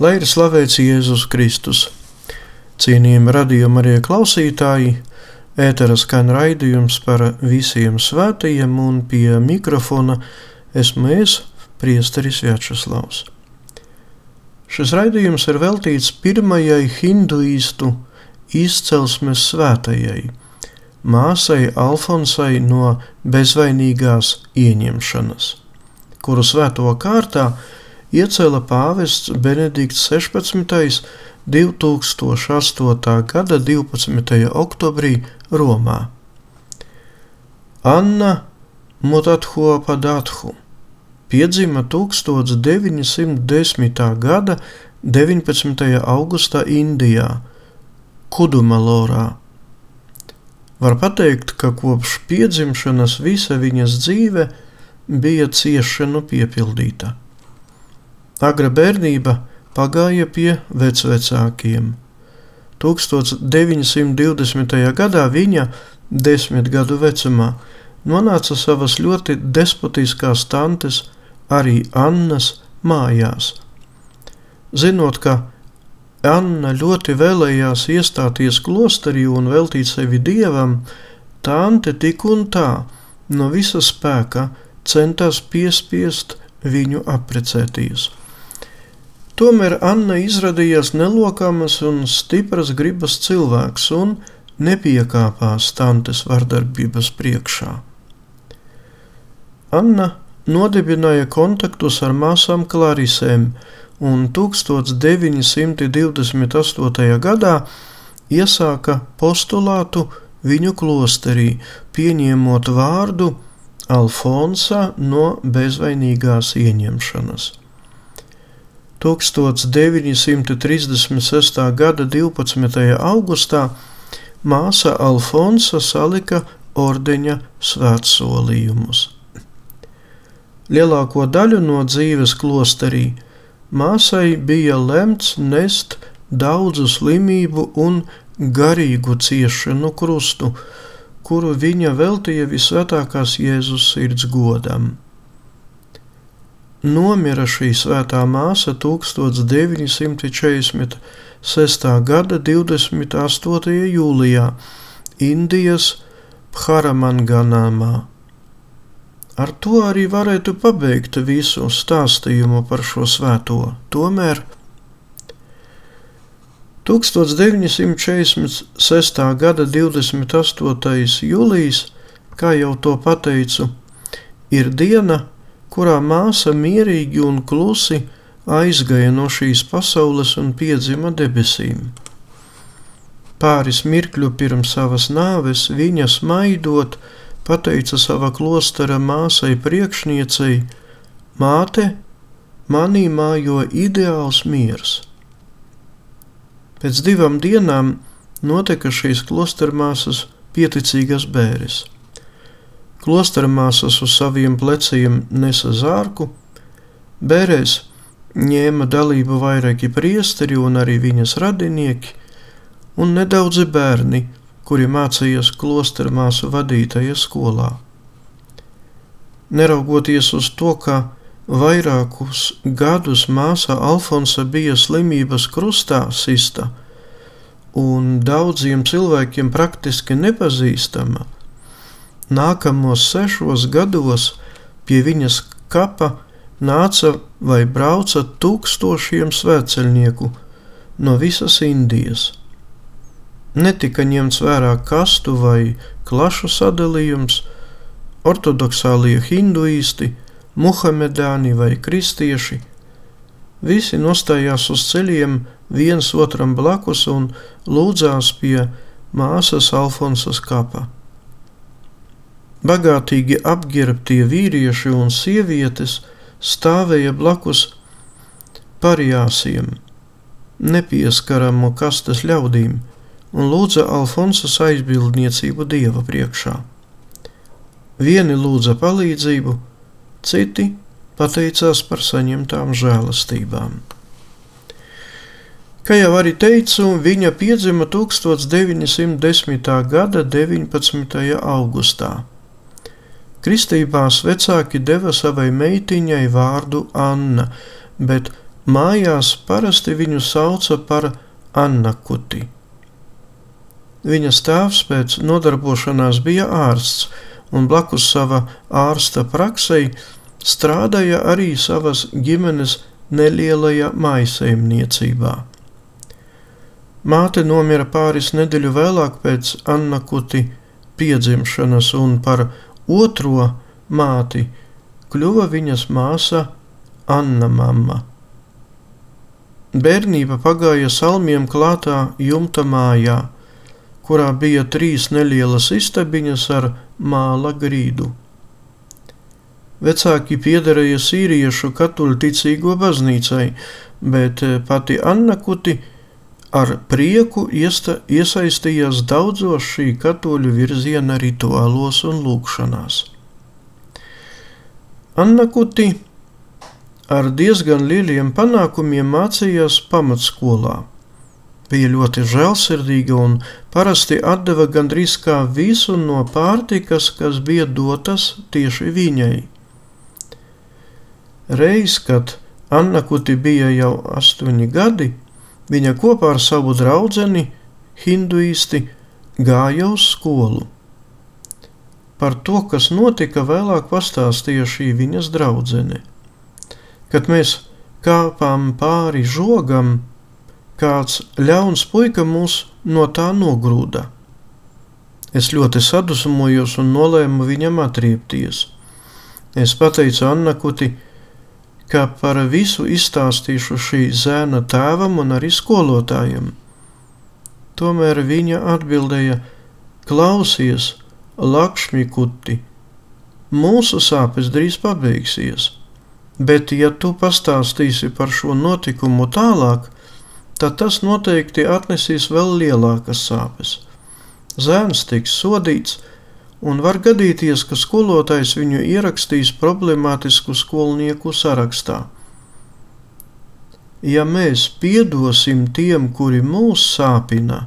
Lai ir slavēts Jēzus Kristus. Cienījami radījuma arī klausītāji, ētera skan raidījums par visiem svētajiem, un pie mikrofona esmu es, Priesteris Vjačeslavs. Šis raidījums ir veltīts pirmajai hinduistu izcelsmes svētajai, māsai Alfonsai no bezvainīgās ieņemšanas, kuru svēto kārtā iecēla pāvests Benedikts 16. 2008. gada 12. oktobrī Romā. Anna Mutatho Padathu piedzima 1910. gada 19. augustā Indijā, Kudumalorā. Var teikt, ka kopš piedzimšanas visa viņas dzīve bija ciešanu piepildīta. Agra bērnība pagāja pie vecvecākiem. 1920. gadā viņa, desmit gadu vecumā, nonāca savas ļoti despotiskās tantes, arī Annas mājās. Zinot, ka Anna ļoti vēlējās iestāties klosterī un veltīt sevi dievam, tante tik un tā no visa spēka centās piespiest viņu apprecēties. Tomēr Anna izrādījās nelokamas un stipras gribas cilvēks un nepiekāpās tantes vardarbības priekšā. Anna nodibināja kontaktus ar māsām Klarisēm un 1928. gadā iesāka postulātu viņu klosterī, pieņemot vārdu Alfonsa no bezvainīgās ieņemšanas. 1936. gada 12. augustā māsa Alfonsa salika ordeņa svētsolījumus. Lielāko daļu no dzīves klosterī māsai bija lemts nest daudzu slimību un garīgu ciešanu krustu, kuru viņa veltīja visvētākās Jēzus sirds godam. Nomira šī svētā māsa 1946. gada 28. jūlijā Indijas Bharamanganāmā. Ar to arī varētu pabeigt visu stāstījumu par šo svēto. Tomēr 1946. gada 28. jūlijas, kā jau to pateicu, ir diena, kurā māsa mierīgi un klusi aizgāja no šīs pasaules un piedzima debesīm. Pāris mirkļu pirms savas nāves viņa smaidot, pateica sava klostera māsai priekšniecei: Māte, manī mājo ideāls miers. Pēc divām dienām notika šīs klostermāsas pieticīgas bēres. Klostermāsas uz saviem pleciem nesa zārku, bērēs ņēma dalību vairāki priesteri un arī viņas radinieki, un nedaudzi bērni, kuri mācījās klostermāsu vadītajā skolā. Neraugoties uz to, ka Vairākus gadus māsa Alfonsa bija slimības krustā sista un daudziem cilvēkiem praktiski nepazīstama. Nākamos sešos gados pie viņas kapa nāca vai brauca tūkstošiem svētceļnieku no visas Indijas. Netika ņemts vērā kastu vai klašu sadalījums, ortodoksālie hinduisti – muhamedāni vai kristieši, visi nostājās uz ceļiem viens otram blakus un lūdzās pie māsas Alfonsas kapa. Bagātīgi apģērbtie vīrieši un sievietes stāvēja blakus parijāsiem, nepieskaramu kastes ļaudīm, un lūdza Alfonsas aizbildniecību dieva priekšā. Vieni lūdza palīdzību, citi pateicās par saņemtām žēlastībām. Kā jau arī teicu, viņa piedzima 1910. gada 19. augustā. Kristībās vecāki deva savai meitiņai vārdu Anna, bet mājās parasti viņu sauca par Annakuti. Viņas tēvs pēc nodarbošanās bija ārsts, un blakus sava ārsta praksei strādāja arī savas ģimenes nelielajā maisaimniecībā. Māte nomira pāris nedēļu vēlāk pēc Anna Kuti piedzimšanas, un par otro māti kļuva viņas māsa Anna Mama. Bērnība pagāja salmiem klātā jumta mājā, kurā bija trīs nelielas istabiņas ar māla grīdu. Vecāki piederēja sīriešu katoļu ticīgo baznīcai, bet eh, pati Anna Kuti ar prieku iesta, iesaistījās daudzos šī katoļu virziena rituālos un lūkšanās. Anna Kuti ar diezgan lieliem panākumiem mācījās pamatskolā bija ļoti žēlsirdīga un parasti deva gandrīz kā visu no pārtikas, kas bija dotas tieši viņai. Reiz, kad Anna Kuti bija jau astoņi gadi, viņa kopā ar savu draugu hinduisti gāja uz skolu. Par to, kas notika, vēlāk pastāstīja šī viņas draudzene. Kad mēs kāpām pāri žogam, kāds ļauns puika mūs no tā nogrūda. Es ļoti sadusmojos un nolēmu viņam atriepties. Es pateicu Annakuti, ka par visu izstāstīšu šī zēna tēvam un arī skolotājiem. Tomēr viņa atbildēja: Klausies, Lakšmi kuti, mūsu sāpes drīz pabeigsies, bet ja tu pastāstīsi par šo notikumu tālāk, tad tas noteikti atnesīs vēl lielākas sāpes. Zēns tiks sodīts, un var gadīties, ka skolotājs viņu ierakstīs problemātisku skolnieku sarakstā. Ja mēs piedosim tiem, kuri mūs sāpina,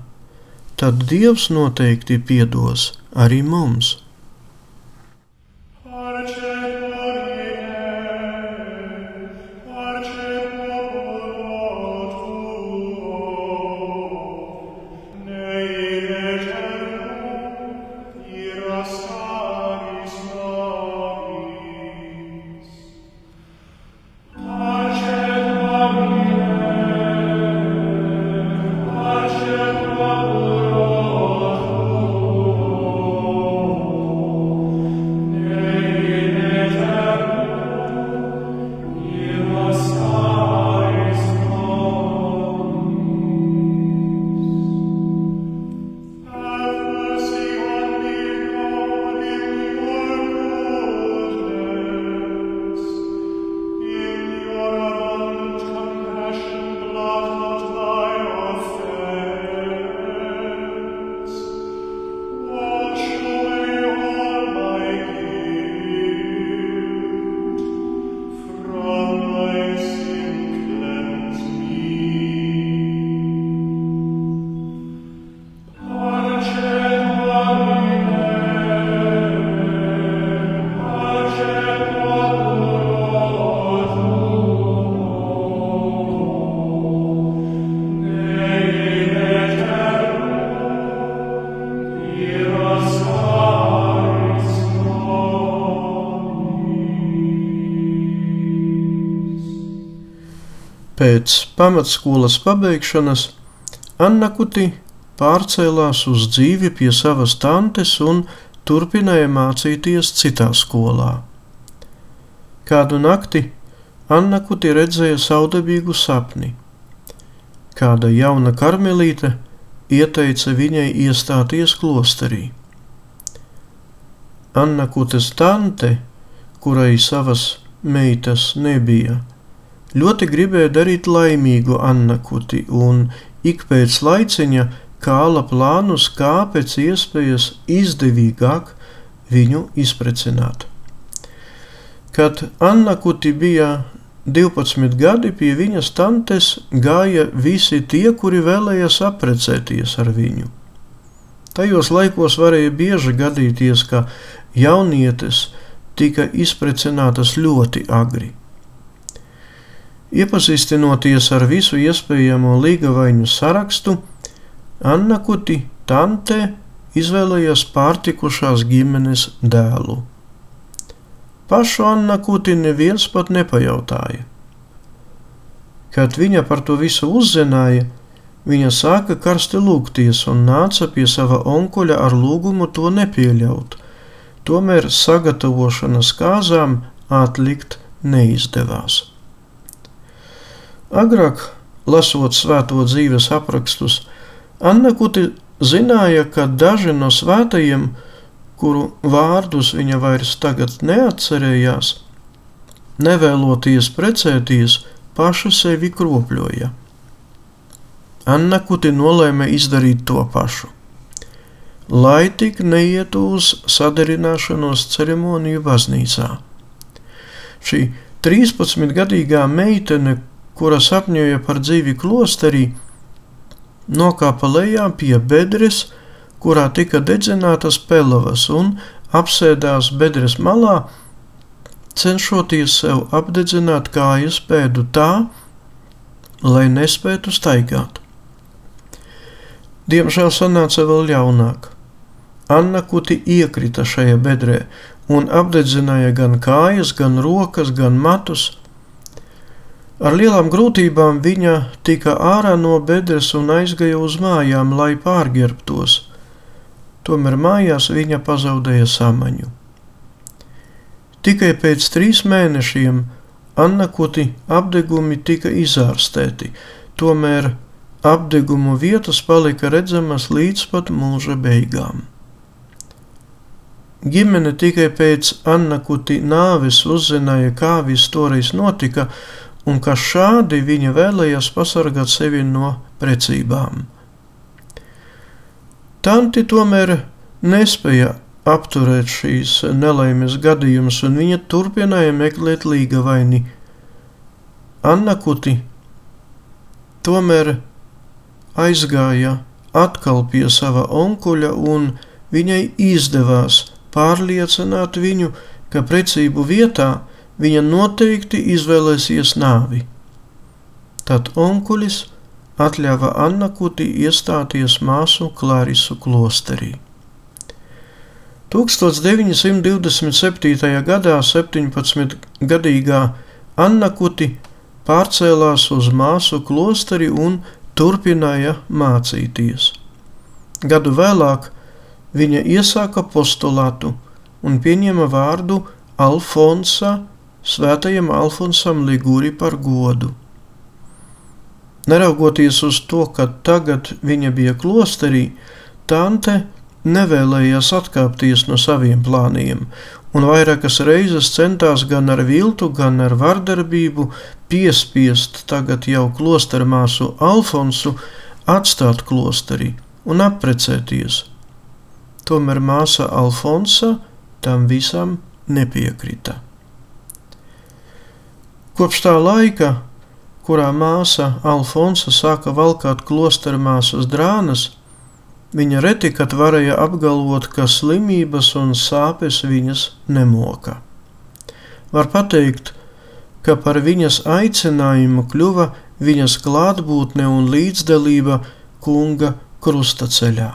tad Dievs noteikti piedos arī mums. Pēc pamatskolas pabeigšanas Anna Kuti pārcēlās uz dzīvi pie savas tantes un turpināja mācīties citā skolā. Kādu nakti Anna Kuti redzēja saudabīgu sapni. Kāda jauna karmelīte ieteica viņai iestāties klosterī. Anna Kutes tante, kurai savas meitas nebija, ļoti gribēja darīt laimīgu Annakuti un ik pēc laiciņa kāla plānus, kā pēc iespējas izdevīgāk viņu izprecināt. Kad Annakuti bija 12 gadi, pie viņas tantes gāja visi tie, kuri vēlējās apprecēties ar viņu. Tajos laikos varēja bieži gadīties, ka jaunietes tika izprecinātas ļoti agri. Iepazīstinoties ar visu iespējamo līgavaiņu sarakstu, Anna Kuti tante izvēlējās pārtikušās ģimenes dēlu. Pašu Anna Kuti neviens pat nepajautāja. Kad viņa par to visu uzzināja, viņa sāka karsti lūgties un nāca pie sava onkuļa ar lūgumu to nepieļaut. Tomēr sagatavošanas kāzām atlikt neizdevās. Agrāk, lasot svēto dzīves aprakstus, Anna Kuti zināja, ka daži no svētajiem, kuru vārdus viņa vairs tagad neatcerējās, nevēloties precēties, paši sevi kropļoja. Anna Kuti nolēma izdarīt to pašu. Lai tik neietu uz sadarināšanos ceremoniju baznīcā. Šī 13-gadīgā meitene, kura sapņoja par dzīvi klosterī, nokāpa lejā pie bedres, kurā tika dedzinātas pelavas, un apsēdās bedres malā, cenšoties sev apdedzināt kājas pēdu tā, lai nespētu staigāt. Diemžēl sanāca vēl ļaunāk. Anna Kuti iekrita šajā bedrē un apdedzināja gan kājas, gan rokas, gan matus, Ar lielām grūtībām viņa tika ārā no bedres un aizgāja uz mājām, lai pārģērbtos. Tomēr mājās viņa pazaudēja samaņu. Tikai pēc trīs mēnešiem Anna Kuti apdegumi tika izārstēti, tomēr apdegumu vietas palika redzamas līdz pat mūža beigām. Ģimene tikai pēc Annakuti nāves uzzināja, kā viss toreiz notika, un ka šādi viņa vēlējās pasargāt sevi no precībām. Tanti tomēr nespēja apturēt šīs nelaimes gadījumus, un viņa turpināja meklēt līga vaini. Annakuti tomēr aizgāja atkal pie sava onkuļa, un viņai izdevās pārliecināt viņu, ka precību vietā viņa noteikti izvēlēsies nāvi. Tad onkulis atļāva Annakuti iestāties māsu Klārisu klosterī. 1927. gadā 17-gadīgā Annakuti pārcēlās uz māsu klosteri un turpināja mācīties. Gadu vēlāk viņa iesāka postulātu un pieņēma vārdu Alfonsa svētajam Alfonsam Ligūri par godu. Neraugoties uz to, ka tagad viņa bija klosterī, tante nevēlējās atkāpties no saviem plāniem, un vairākas reizes centās gan ar viltu, gan ar vardarbību piespiest tagad jau klostermāsu Alfonsu atstāt klosteri un apprecēties tomēr māsa Alfonsa tam visam nepiekrita. Kopš tā laika, kurā māsa Alfonsa sāka valkāt klostera māsas drānas, viņa reti kad varēja apgalvot, ka slimības un sāpes viņas nemoka. Var teikt, ka par viņas aicinājumu kļuva viņas klātbūtne un līdzdalība kunga krustaceļā.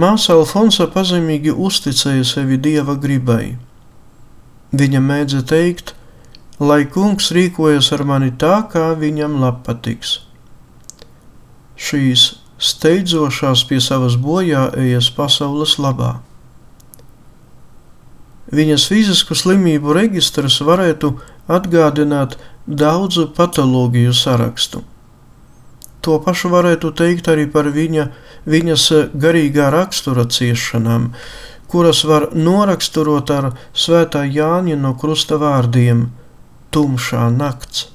Māsa Alfonsa pazemīgi uzticēja sevi dieva gribai. Viņa mēdza teikt, lai kungs rīkojas ar mani tā, kā viņam patiks. Šīs steidzošās pie savas bojāejas pasaules labā. Viņas fizisku slimību registrs varētu atgādināt daudzu patoloģiju sarakstu. To pašu varētu teikt arī par viņa viņas garīgā rakstura ciešanām, kuras var noraksturot ar svētā Jāņa no krusta vārdiem - tumšā nakts.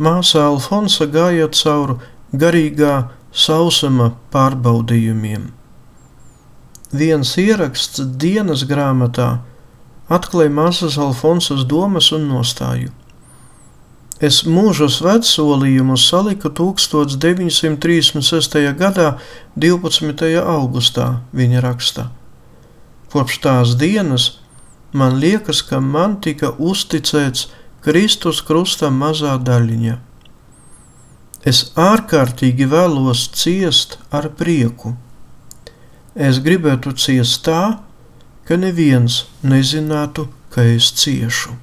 Māsa Alfonsa gāja cauri garīgā sausuma pārbaudījumiem. Viens ieraksts dienas grāmatā atklāja māsas Alfonsas domas un nostāju. Es mūža svētsolījumu saliku 1936. gadā, 12. augustā, viņa raksta. Kopš tās dienas man liekas, ka man tika uzticēts Kristus krusta mazā daļiņa. Es ārkārtīgi vēlos ciest ar prieku. Es gribētu ciest tā, ka neviens nezinātu, ka es ciešu.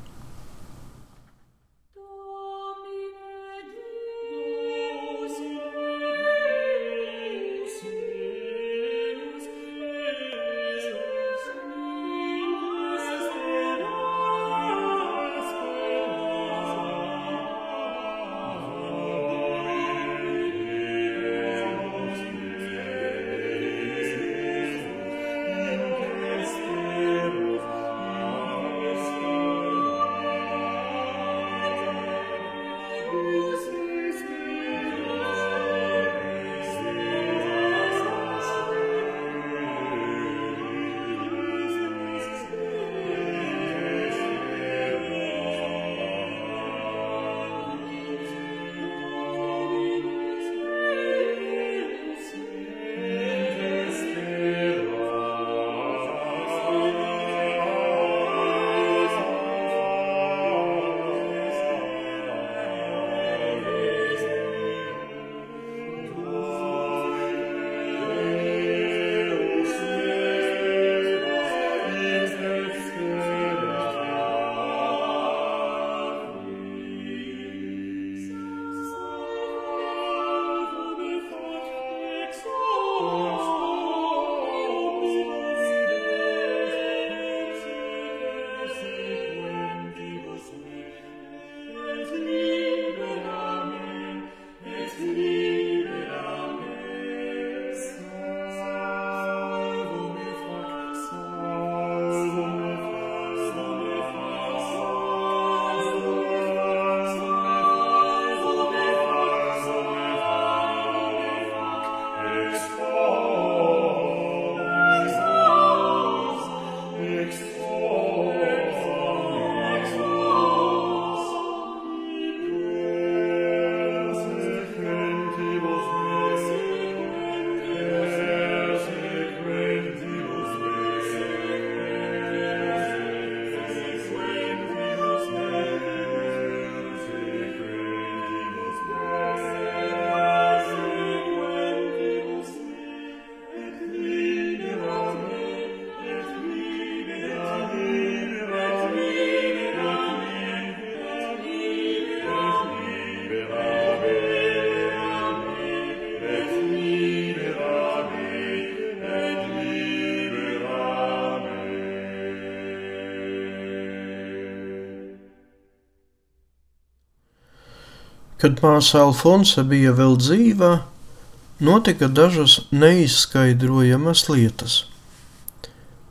Kad māsa Alfonse bija vēl dzīva, notika dažas neizskaidrojamas lietas.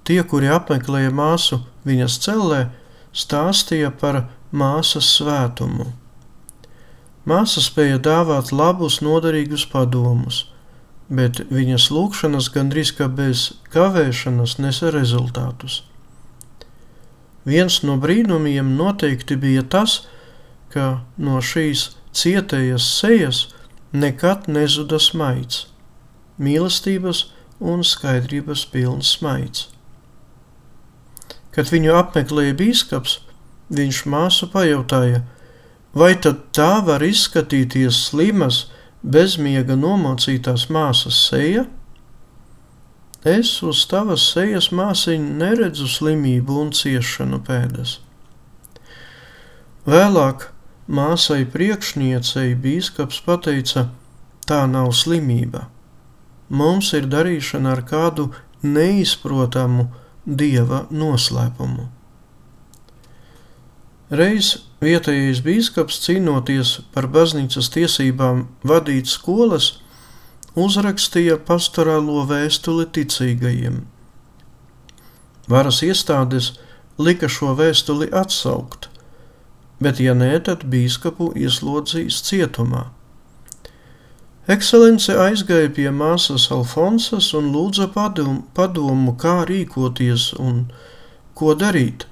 Tie, kuri apmeklēja māsu viņas cellē, stāstīja par māsas svētumu. Māsa spēja dāvāt labus, noderīgus padomus, bet viņas lūgšanas gandrīz kā bez kavēšanas nesa rezultātus. Viens no brīnumiem noteikti bija tas, ka no šīs cietējas sejas nekad nezuda smaids, mīlestības un skaidrības pilns smaids. Kad viņu apmeklēja bīskaps, viņš māsu pajautāja, vai tad tā var izskatīties slimas, bezmiega nomocītās māsas seja? Es uz tavas sejas māsiņu neredzu slimību un ciešanu pēdas. Vēlāk Māsai priekšniecei bīskaps pateica, tā nav slimība. Mums ir darīšana ar kādu neizprotamu dieva noslēpumu. Reiz vietējais bīskaps cīnoties par baznīcas tiesībām vadīt skolas, uzrakstīja pastorālo vēstuli ticīgajiem. Varas iestādes lika šo vēstuli atsaukt, bet ja nē, tad bīskapu ieslodzīs cietumā. Ekscelence aizgāja pie māsas Alfonsas un lūdza padomu, padomu, kā rīkoties un ko darīt.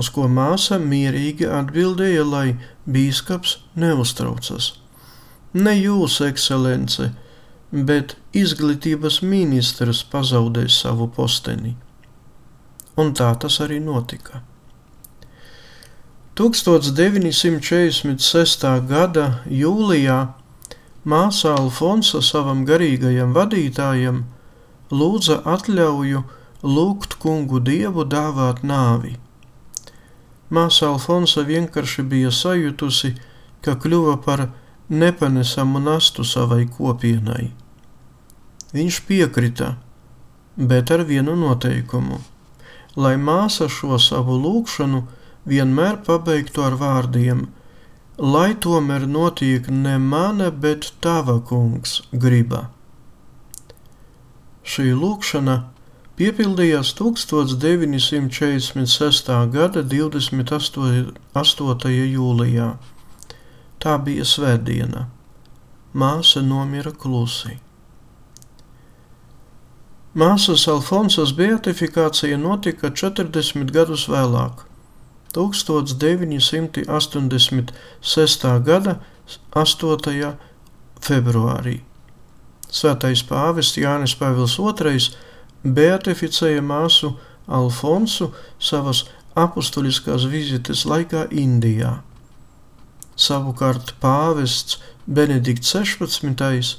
Uz ko māsa mierīgi atbildēja, lai bīskaps neuztraucas. Ne jūs, ekscelence, bet izglītības ministrs pazaudēs savu posteni. Un tā tas arī notika. 1946. gada jūlijā māsa Alfonsa savam garīgajam vadītājam lūdza atļauju lūgt kungu dievu dāvāt nāvi. Māsa Alfonsa vienkārši bija sajutusi, ka kļuva par nepanesamu nastu savai kopienai. Viņš piekrita, bet ar vienu noteikumu, lai māsa šo savu lūgšanu vienmēr pabeigtu ar vārdiem: Lai tomēr notiek ne mana, bet tava kungs griba. Šī lūkšana piepildījās 1946. gada 28. jūlijā. Tā bija svētdiena. Māsa nomira klusi. Māsas Alfonsas beatifikācija notika 40 gadus vēlāk. 1986. gada 8. februārī. Svētais pāvests Jānis Pāvils II beatificēja māsu Alfonsu savas apustuliskās vizītes laikā Indijā. Savukārt pāvests Benedikts 16.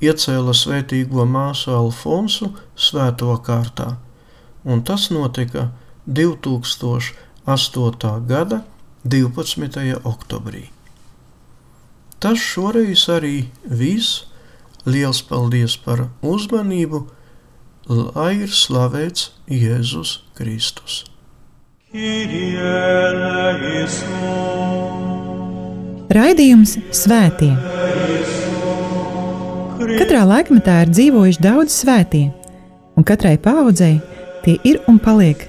iecēla svētīgo māsu Alfonsu svēto kārtā, un tas notika 2000. 8. gada 12. oktobrī. Tas šoreiz arī viss. Liels paldies par uzmanību, lai ir slavēts Jēzus Kristus. Raidījums Svētie. Katrā laikmetā ir dzīvojuši daudz svētie, un katrai paudzei tie ir un paliek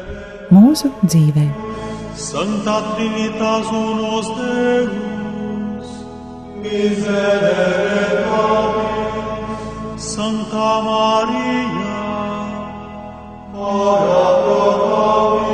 mūsu dzīvē. Santa Trinitas unus Deus, miserere nobis, Santa Maria, ora pro nobis,